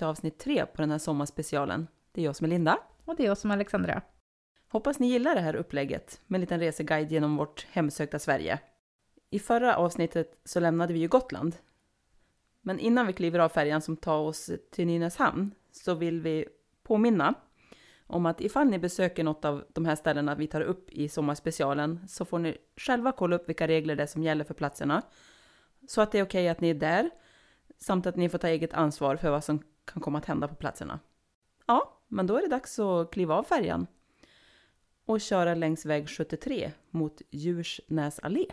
Till avsnitt tre på den här sommarspecialen. Det är jag som är Linda. Och det är jag som är Alexandra. Hoppas ni gillar det här upplägget med en liten reseguide genom vårt hemsökta Sverige. I förra avsnittet så lämnade vi ju Gotland. Men innan vi kliver av färjan som tar oss till Nynäshamn så vill vi påminna om att ifall ni besöker något av de här ställena vi tar upp i sommarspecialen så får ni själva kolla upp vilka regler det är som gäller för platserna. Så att det är okej att ni är där samt att ni får ta eget ansvar för vad som kan komma att hända på platserna. Ja, men då är det dags att kliva av färjan och köra längs väg 73 mot Djursnäs allé.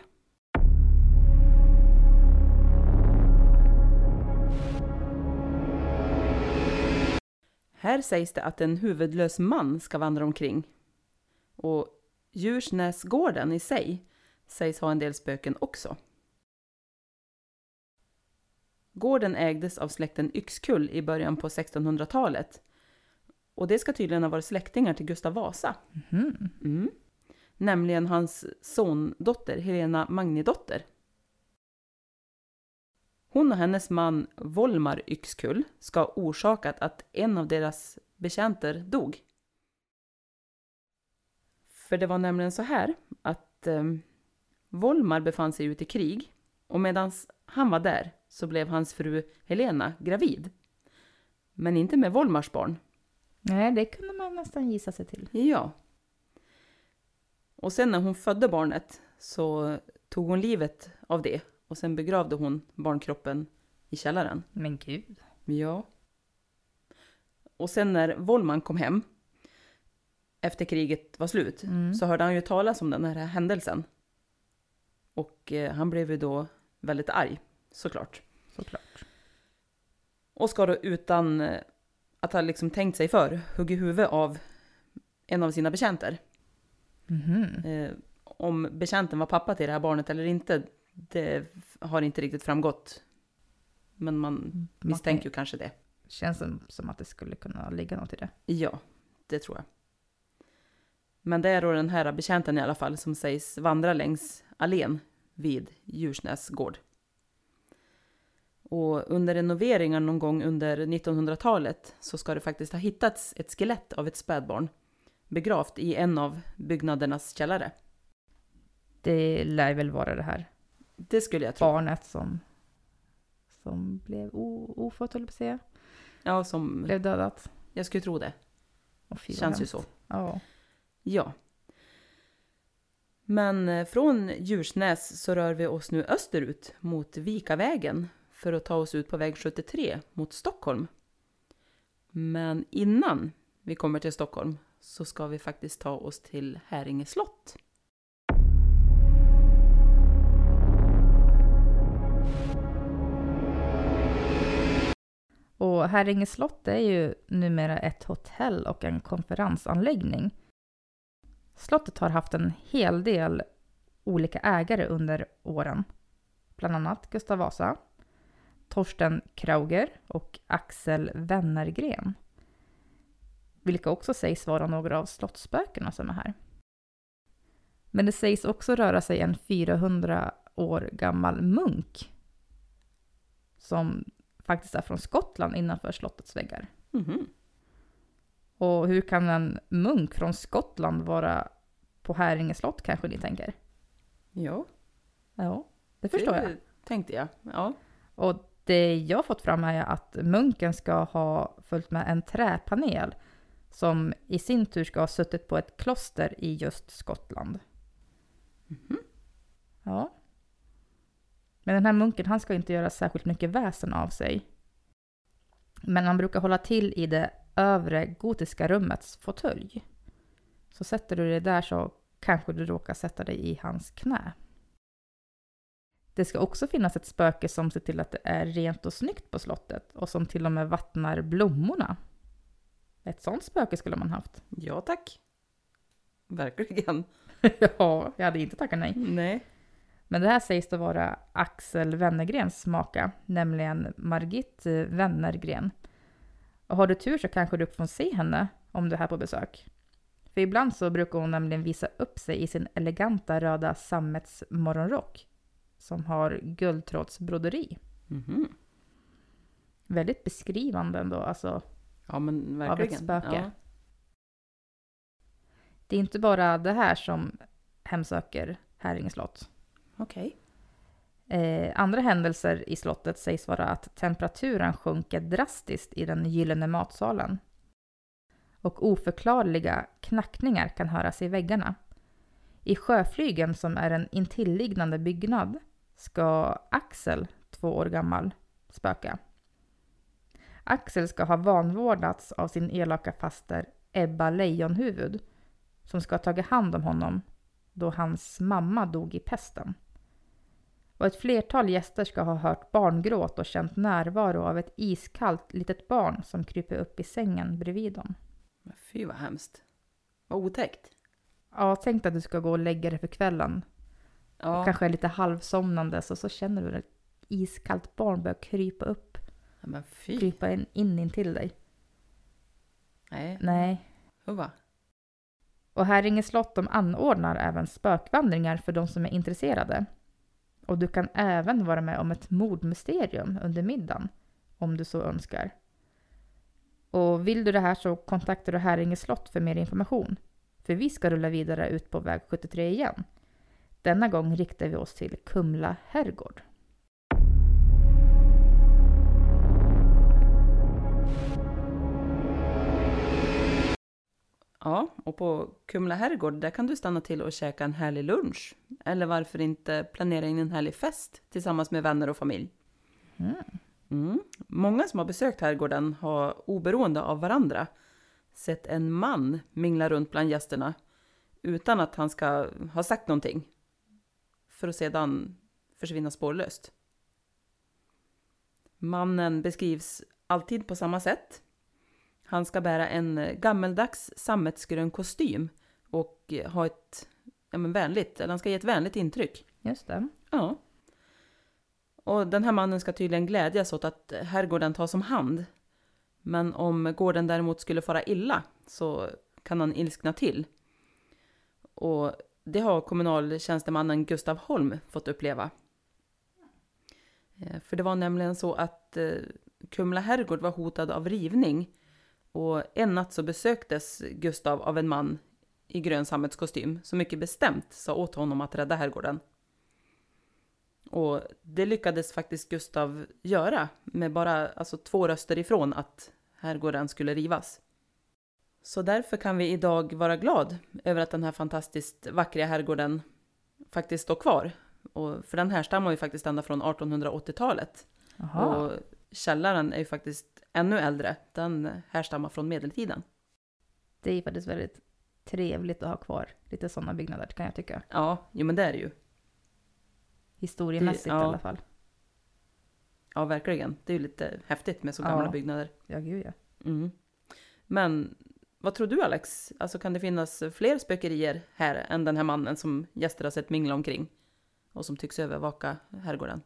Här sägs det att en huvudlös man ska vandra omkring. Och Djursnäsgården i sig sägs ha en del spöken också. Gården ägdes av släkten Yxkull i början på 1600-talet. Och det ska tydligen ha varit släktingar till Gustav Vasa. Mm. Nämligen hans sondotter Helena Magnidotter. Hon och hennes man Volmar Yxkull ska ha orsakat att en av deras betjänter dog. För det var nämligen så här att eh, Volmar befann sig ute i krig och medan han var där så blev hans fru Helena gravid. Men inte med Volmars barn. Nej, det kunde man nästan gissa sig till. Ja. Och sen när hon födde barnet så tog hon livet av det och sen begravde hon barnkroppen i källaren. Men gud. Ja. Och sen när Vollman kom hem efter kriget var slut så hörde han ju talas om den här händelsen. Och eh, han blev ju då väldigt arg, såklart. Såklart. Och ska då utan eh, att ha liksom tänkt sig för hugga huvudet av en av sina betjänter. Eh, om betjänten var pappa till det här barnet eller inte, det har inte riktigt framgått. Men man misstänker ju kanske det. Känns som, som att det skulle kunna ligga något i det. Ja, det tror jag. Men det är då den här betjänten i alla fall som sägs vandra längs allén vid Djursnäs gård. Och under renoveringar någon gång under 1900-talet så ska det faktiskt ha hittats ett skelett av ett spädbarn begravt i en av byggnadernas källare. Det lär väl vara det här Det skulle jag tro. barnet som, som blev ofött, höll jag på att säga. Ja, som... blev dödat. Jag skulle tro det. Och Känns ju hemskt. så. Ja. Ja. Men eh, från Djursnäs så rör vi oss nu österut mot Vikavägen för att ta oss ut på väg 73 mot Stockholm. Men innan vi kommer till Stockholm så ska vi faktiskt ta oss till Häringe slott. Och Häringe slott är ju numera ett hotell och en konferensanläggning. Slottet har haft en hel del olika ägare under åren. Bland annat Gustav Vasa, Torsten Krauger och Axel Wennergren. Vilka också sägs vara några av slottsspökena som är här. Men det sägs också röra sig en 400 år gammal munk som faktiskt är från Skottland innanför slottets väggar. Mhm. Och hur kan en munk från Skottland vara på Häringe slott kanske ni tänker? Ja, Ja, det förstår det jag. tänkte jag. Ja. Och det jag fått fram är att munken ska ha följt med en träpanel som i sin tur ska ha suttit på ett kloster i just Skottland. Ja. Men den här munken, han ska inte göra särskilt mycket väsen av sig. Men han brukar hålla till i det övre gotiska rummets fåtölj. Så sätter du dig där så kanske du råkar sätta dig i hans knä. Det ska också finnas ett spöke som ser till att det är rent och snyggt på slottet och som till och med vattnar blommorna. Ett sånt spöke skulle man haft. ja, tack. Verkligen. ja, jag hade inte tackat nej. Nej. Men det här sägs då vara Axel Wennergrens maka, nämligen Margit eh, Wennergren. Och har du tur så kanske du får se henne om du är här på besök. För ibland så brukar hon nämligen visa upp sig i sin eleganta röda sammetsmorgonrock som har guldtrådsbroderi. Mhm. Väldigt beskrivande ändå, alltså. Ja, men ett verkligen. spöke. Ja. Det är inte bara det här som hemsöker Häringe slott. Okej. Eh, andra händelser i slottet sägs vara att temperaturen sjunker drastiskt i den gyllene matsalen. Och oförklarliga knackningar kan höras i väggarna. I Sjöflygen, som är en intilliggande byggnad, ska Axel, två år gammal, spöka. Axel ska ha vanvårdats av sin elaka faster Ebba Lejonhuvud, som ska ha tagit hand om honom då hans mamma dog i pesten. Och ett flertal gäster ska ha hört barngråt och känt närvaro av ett iskallt litet barn som kryper upp i sängen bredvid dem. Men Fy vad hemskt. Vad otäckt. Ja, tänk att du ska gå och lägga dig för kvällen. Ja. Kanske är lite halvsomnande så, så känner du ett iskallt barn börjar krypa upp, Ja, krypa in, in intill dig. Nej. Nej. Hurra. Och Häringe slott de anordnar även spökvandringar för de som är intresserade. Och du kan även vara med om ett mordmysterium under middagen, om du så önskar. Och vill du det här så kontaktar du Häringe slott för mer information. För vi ska rulla vidare ut på väg 73 igen. Denna gång riktar vi oss till Kumla herrgård. Ja, och på Kumla herrgård där kan du stanna till och käka en härlig lunch. Eller varför inte planera in en härlig fest tillsammans med vänner och familj. Mm. Många som har besökt herrgården har oberoende av varandra sett en man mingla runt bland gästerna utan att han ska ha sagt någonting. För att sedan försvinna spårlöst. Mannen beskrivs alltid på samma sätt. Han ska bära en gammeldags sammetsgrön kostym och ha ett ja, men vänligt, eller han ska ge ett vänligt intryck. Just det. Ja. Och den här mannen ska tydligen glädjas åt att herrgården tas om hand. Men om gården däremot skulle fara illa så kan han ilskna till. Och det har kommunaltjänstemannen Gustav Holm fått uppleva. Eh, för det var nämligen så att eh, Kumla herrgård var hotad av rivning. Och en natt så besöktes Gustav av en man i grön sammetskostym som mycket bestämt sa åt honom att rädda herrgården. Och det lyckades faktiskt Gustav göra med bara alltså, två röster ifrån att herrgården skulle rivas. Så därför kan vi idag vara glad över att den här fantastiskt vackra herrgården faktiskt står kvar. Och för den härstammar ju faktiskt ända från 1880-talet. Jaha. Och källaren är ju faktiskt ännu äldre. Den härstammar från medeltiden. Det är faktiskt väldigt trevligt att ha kvar lite sådana byggnader kan jag tycka. Ja, jo men det är det ju. Historiemässigt Det- ja. i alla fall. Ja, verkligen. Det är ju lite häftigt med så Ja. gamla byggnader. Ja, gud ja. Mm. Men vad tror du Alex? Alltså kan det finnas fler spökerier här än den här mannen som gäster har sett mingla omkring? Och som tycks övervaka herrgården?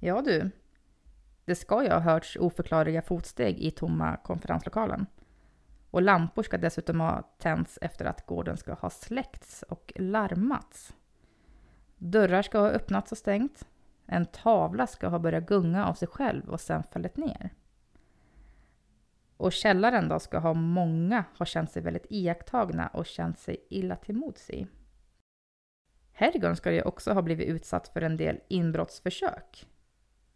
Ja du. Det ska ju ha hörts oförklarliga fotsteg i tomma konferenslokalen. Och lampor ska dessutom ha tänts efter att gården ska ha släckts och larmats. Dörrar ska ha öppnats och stängt. En tavla ska ha börjat gunga av sig själv och sen fallit ner. Och källaren då ska ha många ha känt sig väldigt iakttagna och känt sig illa till mods i. Herrgården ska ju också ha blivit utsatt för en del inbrottsförsök.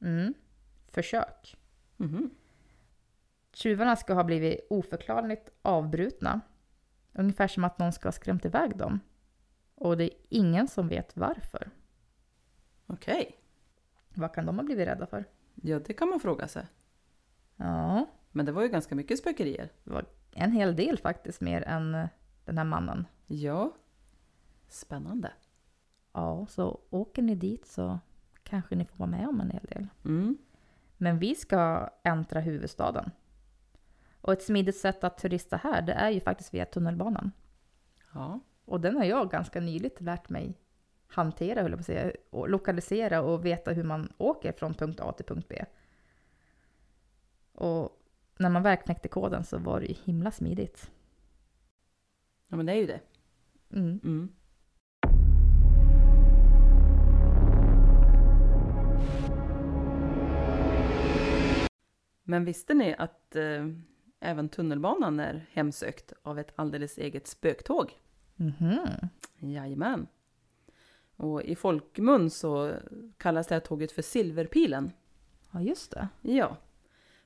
Mm, försök. Mhm. Tjuvarna ska ha blivit oförklarligt avbrutna. Ungefär som att någon ska ha skrämt iväg dem. Och det är ingen som vet varför. Okej. Vad kan de ha blivit rädda för? Ja, det kan man fråga sig. Ja, Men det var ju ganska mycket spökerier. det var en hel del faktiskt mer än eh, den här mannen. Ja. Spännande. Ja, så åker ni dit så kanske ni får vara med om en hel del. Mm. Men vi ska äntra huvudstaden. Och ett smidigt sätt att turista här, det är ju faktiskt via tunnelbanan. Ja. Och den har jag ganska nyligt lärt mig hantera, höll jag på att säga, och lokalisera och veta hur man åker från punkt A till punkt B. Och när man väl knäckte koden så var det ju himla smidigt. ja, men det är ju det. Mm. Mm. Men visste ni att eh, även tunnelbanan är hemsökt av ett alldeles eget spöktåg? Mhm. Jajamän. Och i folkmun så kallas det här tåget för Silverpilen. Ja, just det. Ja.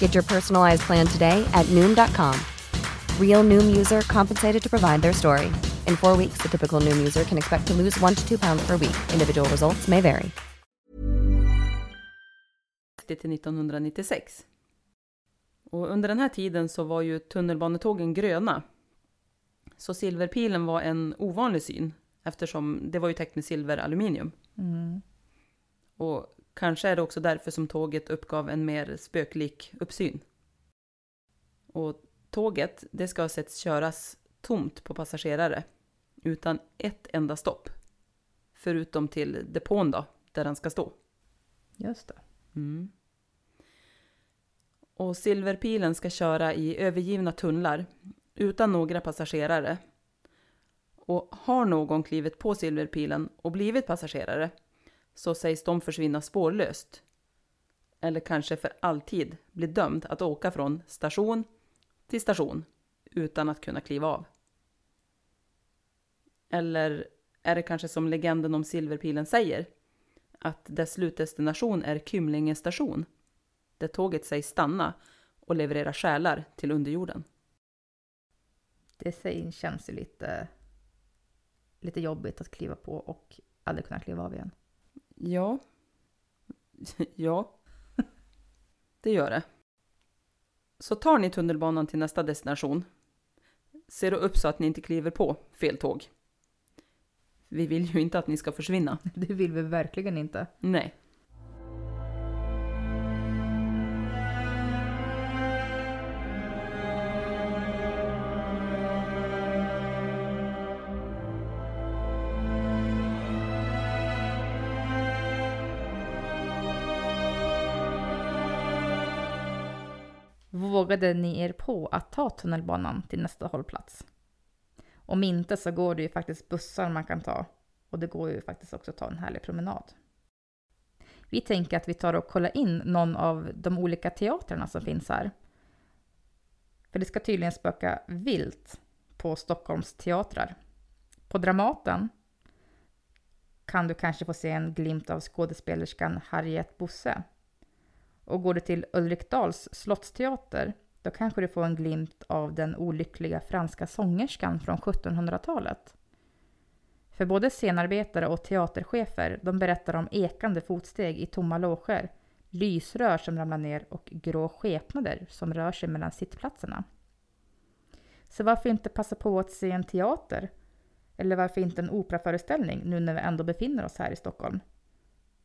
Get your personalized plan today at Noom.com. Real Noom user compensated to provide their story. In four weeks, the typical Noom user can expect to lose one to two pounds per week. Individual results may vary. till 1996. Och under den här tiden så var ju tunnelbanetågen gröna. Så silverpilen var en ovanlig syn eftersom det var ju täckt med silveraluminium. Mm. Och kanske är det också därför som tåget uppgav en mer spöklik uppsyn. Och tåget, det ska ha setts köras tomt på passagerare utan ett enda stopp. Förutom till depån då, där den ska stå. Just det. Mm. Och Silverpilen ska köra i övergivna tunnlar utan några passagerare. Och har någon klivit på Silverpilen och blivit passagerare så sägs de försvinna spårlöst. Eller kanske för alltid bli dömd att åka från station till station utan att kunna kliva av. Eller är det kanske som legenden om Silverpilen säger? att dess slutdestination är Kymlinge station, där tåget sägs stanna och leverera själar till underjorden. Det säg- känns ju lite, lite jobbigt att kliva på och aldrig kunna kliva av igen. Ja, ja, det gör det. Så tar ni tunnelbanan till nästa destination, se då upp så att ni inte kliver på fel tåg. Vi vill ju inte att ni ska försvinna. Det vill vi verkligen inte. Nej. Vågade ni er på att ta tunnelbanan till nästa hållplats? Om inte så går det ju faktiskt bussar man kan ta. Och det går ju faktiskt också att ta en härlig promenad. Vi tänker att vi tar och kollar in någon av de olika teatrarna som finns här. För det ska tydligen spöka vilt på Stockholms teatrar. På Dramaten kan du kanske få se en glimt av skådespelerskan Harriet Bosse. Och går du till Ulrikdals slottsteater, då kanske du får en glimt av den olyckliga franska sångerskan från 1700-talet. För både scenarbetare och teaterchefer, de berättar om ekande fotsteg i tomma loger, lysrör som ramlar ner och grå skepnader som rör sig mellan sittplatserna. Så varför inte passa på att se en teater? Eller varför inte en operaföreställning nu när vi ändå befinner oss här i Stockholm?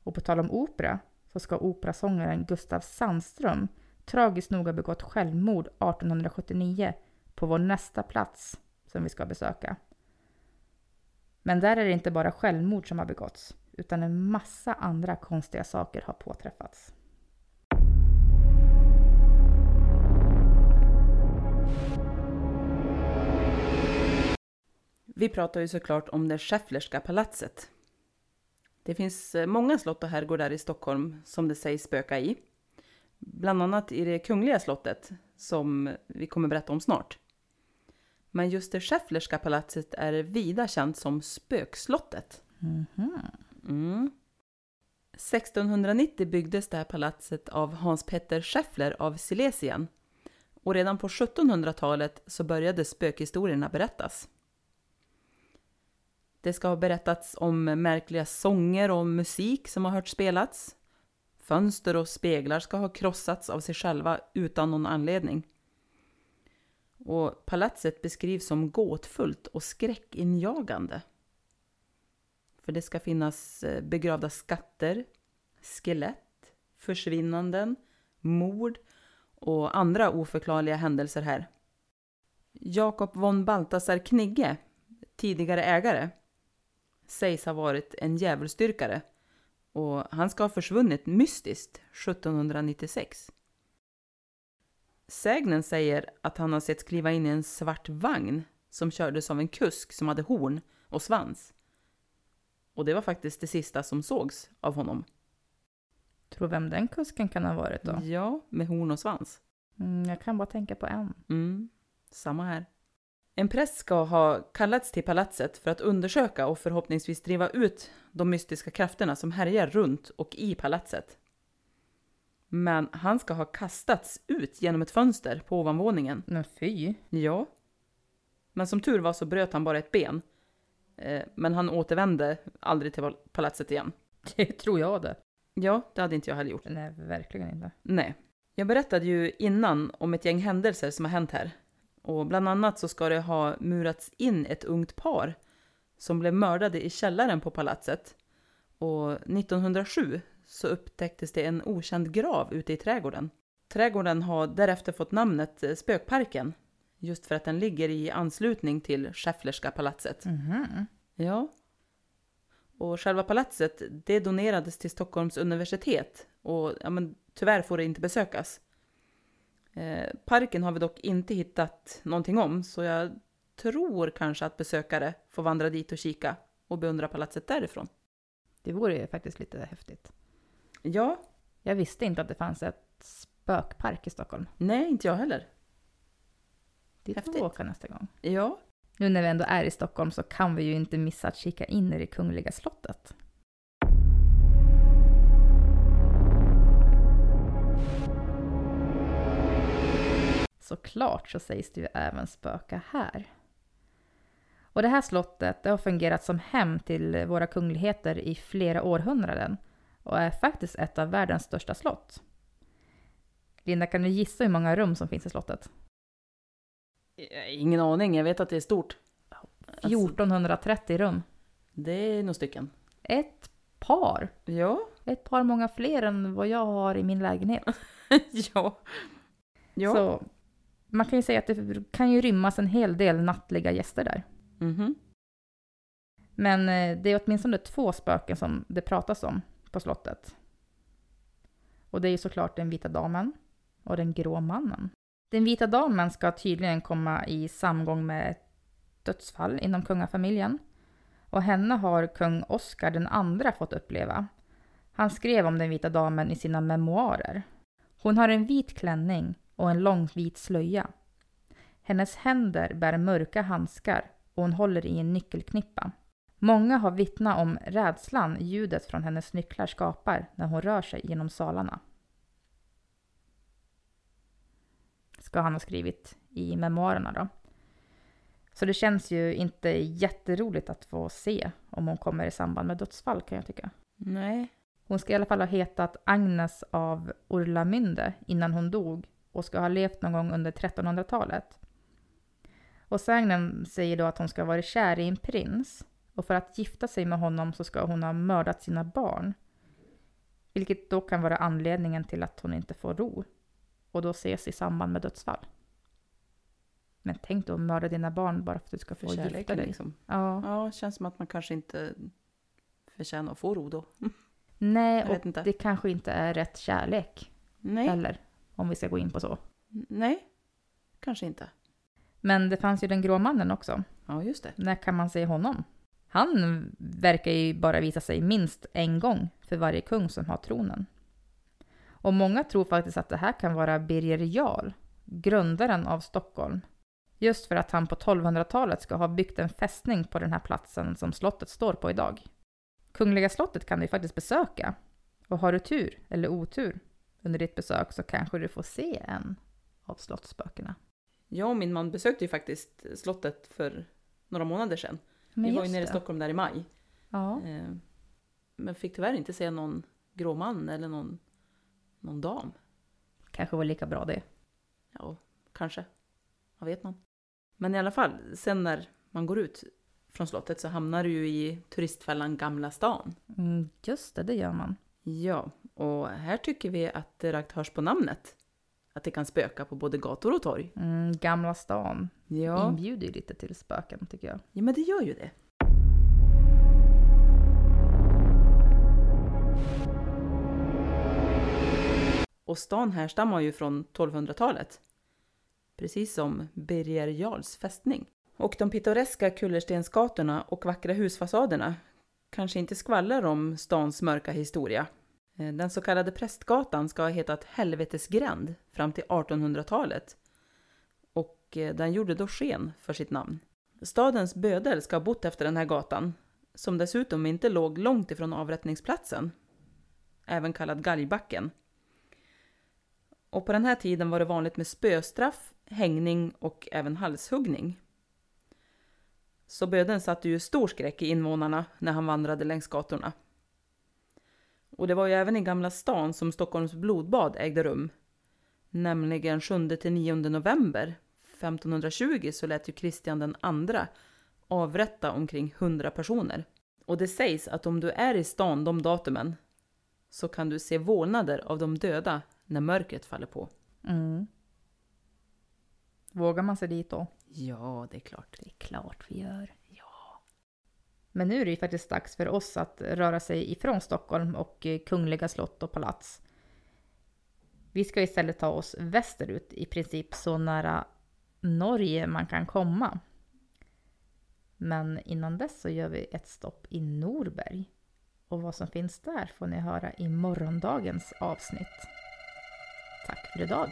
Och på tal om opera, så ska operasångaren Gustav Sandström tragiskt nog ha begått självmord 1879 på vår nästa plats som vi ska besöka. Men där är det inte bara självmord som har begåtts, utan en massa andra konstiga saker har påträffats. Vi pratar ju såklart om det Schefflerska palatset. Det finns eh, många slott och herrgårdar i Stockholm som det sägs spöka i. Bland annat i det kungliga slottet som vi kommer berätta om snart. Men just det Schefflerska palatset är vida känt som spökslottet. Mm. 1690 byggdes det här palatset av Hans Petter Scheffler av Silesien. Och redan på 1700-talet så började spökhistorierna berättas. Det ska ha berättats om märkliga sånger och musik som har hört spelats. Fönster och speglar ska ha krossats av sig själva utan någon anledning. Och palatset beskrivs som gåtfullt och skräckinjagande. För det ska finnas eh, begravda skatter, skelett, försvinnanden, mord och andra oförklarliga händelser här. Jakob von Balthasar Knigge, tidigare ägare, sägs ha varit en djävulsdyrkare och han ska ha försvunnit mystiskt 1796. Sägnen säger att han har sett kliva in i en svart vagn som kördes av en kusk som hade horn och svans. Och det var faktiskt det sista som sågs av honom. Tror vem den kusken kan ha varit då? Ja, med horn och svans. Mm, jag kan bara tänka på en. Mm, samma här. En präst ska ha kallats till palatset för att undersöka och förhoppningsvis driva ut de mystiska krafterna som härjar runt och i palatset. Men han ska ha kastats ut genom ett fönster på ovanvåningen. Men fy! Ja. Men som tur var så bröt han bara ett ben. Eh, Men han återvände aldrig till palatset igen. Det tror jag det. Ja, det hade inte jag heller gjort. Nej, verkligen inte. Nej. Jag berättade ju innan om ett gäng händelser som har hänt här. Och bland annat så ska det ha murats in ett ungt par som blev mördade i källaren på palatset. Och 1907 så upptäcktes det en okänd grav ute i trädgården. Trädgården har därefter fått namnet eh, Spökparken. Just för att den ligger i anslutning till Schefflerska palatset. Mhm. Ja. Och själva palatset, det donerades till Stockholms universitet. Och ja, men, tyvärr får det inte besökas. Eh, parken har vi dock inte hittat någonting om, så jag tror kanske att besökare får vandra dit och kika och beundra palatset därifrån. Det vore ju faktiskt lite häftigt. Ja, Jag visste inte att det fanns ett spökpark i Stockholm. nej, inte jag heller. Dit får vi åka nästa gång. Ja, Nu när vi ändå är i Stockholm så kan vi ju inte missa att kika in i det kungliga slottet. Såklart så sägs det ju även spöka här. Och det här slottet det har fungerat som hem till våra kungligheter i flera århundraden och är faktiskt ett av världens största slott. Linda, kan du gissa hur många rum som finns i slottet? Ingen aning, jag vet att det är stort. Alltså, 1430 rum. det är några stycken. Ett par. Ja. Ett par många fler än vad jag har i min lägenhet. ja. Ja. Så man kan ju säga att det kan ju rymmas en hel del nattliga gäster där. Mhm. Men eh, det är åtminstone två spöken som det pratas om på slottet. Och det är ju såklart den vita damen och den grå mannen. Den vita damen ska tydligen komma i samgång med ett dödsfall inom kungafamiljen. Och henne har kung Oscar den andra fått uppleva. Han skrev om den vita damen i sina memoarer. Hon har en vit klänning och en lång vit slöja. Hennes händer bär mörka handskar och hon håller i en nyckelknippa. Många har vittnat om rädslan ljudet från hennes nycklar skapar när hon rör sig genom salarna. Ska han ha skrivit i memoarerna då. Så det känns ju inte jätteroligt att få se om hon kommer i samband med dödsfall kan jag tycka. Nej. Hon ska i alla fall ha hetat Agnes av Orlamünde innan hon dog och ska ha levt någon gång under 1300-talet. Och sägnen säger då att hon ska ha varit kär i en prins och för att gifta sig med honom så ska hon ha mördat sina barn. Vilket då kan vara anledningen till att hon inte får ro och då ses i samband med dödsfall. Men tänk då att mörda dina barn bara för att du ska få gifta kärleken dig. liksom. Ja. Ja, känns som att man kanske inte förtjänar att få ro då. Nej, och det kanske inte är rätt kärlek. Nej. Eller om vi ska gå in på så. Nej, kanske inte. Men det fanns ju den grå mannen också. Ja, just det. När kan man se honom? Han verkar ju bara visa sig minst en gång för varje kung som har tronen. Och många tror faktiskt att det här kan vara Birger Jarl, grundaren av Stockholm. Just för att han på 1200-talet ska ha byggt en fästning på den här platsen som slottet står på idag. Kungliga slottet kan du ju faktiskt besöka. Och har du tur, eller otur, under ditt besök så kanske du får se en av slottsspökena. Jag och min man besökte ju faktiskt slottet för några månader sedan. Men Vi var ju nere i. Stockholm där i maj. Ja. Eh, Men fick tyvärr inte se någon grå man eller någon, någon dam. Kanske var lika bra det. Ja, kanske. Vad vet man? Men i alla fall, sen när man går ut från slottet så hamnar du ju i turistfällan Gamla stan. Mm, just det, det gör man. Ja, och här tycker vi att det rakt hörs på namnet. Att det kan spöka på både gator och torg. Mm, Gamla stan Ja, inbjuder ju lite till spöken tycker jag. ja men det gör ju det. Och stan härstammar ju från 1200-talet. Precis som Birger Jarls fästning. Och de pittoreska kullerstensgatorna och vackra husfasaderna kanske inte skvallrar om stans mörka historia. Eh, den så kallade Prästgatan ska ha hetat Helvetesgränd fram till 1800-talet. Och eh, den gjorde då sken för sitt namn. Stadens bödel ska ha bott efter den här gatan, som dessutom inte låg långt ifrån avrättningsplatsen, även kallad Galgbacken. Och på den här tiden var det vanligt med spöstraff, hängning och även halshuggning. Så bödeln satte ju stor skräck i invånarna när han vandrade längs gatorna. Och det var ju även i Gamla stan som Stockholms blodbad ägde rum. Nämligen 7-9 november 1520 så lät ju Kristian den andra avrätta omkring 100 personer. Och det sägs att om du är i stan de datumen så kan du se vålnader av de döda när mörkret faller på. Mm. Vågar man sig dit då? Ja, det är klart. Det är klart vi gör. Ja. Men nu är det ju faktiskt dags för oss att röra sig ifrån Stockholm och eh, kungliga slott och palats. Vi ska istället ta oss västerut, i princip så nära Norge man kan komma. Men innan dess så gör vi ett stopp i Norberg. Och vad som finns där får ni höra i morgondagens avsnitt. Tack för idag!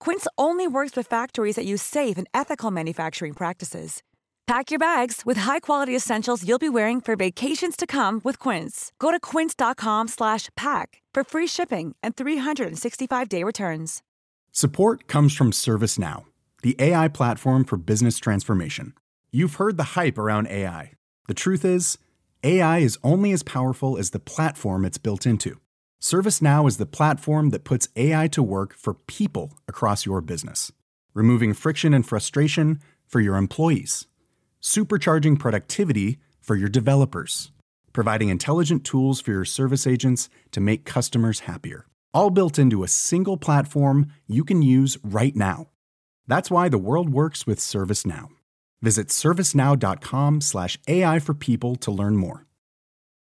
Quince only works with factories that use safe and ethical manufacturing practices. Pack your bags with high-quality essentials you'll be wearing for vacations to come with Quince. Go to quince.com/pack for free shipping and 365-day returns. Support comes from ServiceNow, the AI platform for business transformation. You've heard the hype around AI. The truth is, AI is only as powerful as the platform it's built into. ServiceNow is the platform that puts AI to work for people across your business, removing friction and frustration for your employees, supercharging productivity for your developers, providing intelligent tools for your service agents to make customers happier. All built into a single platform you can use right now. That's why the world works with ServiceNow. Visit servicenow.com/ai for people to learn more.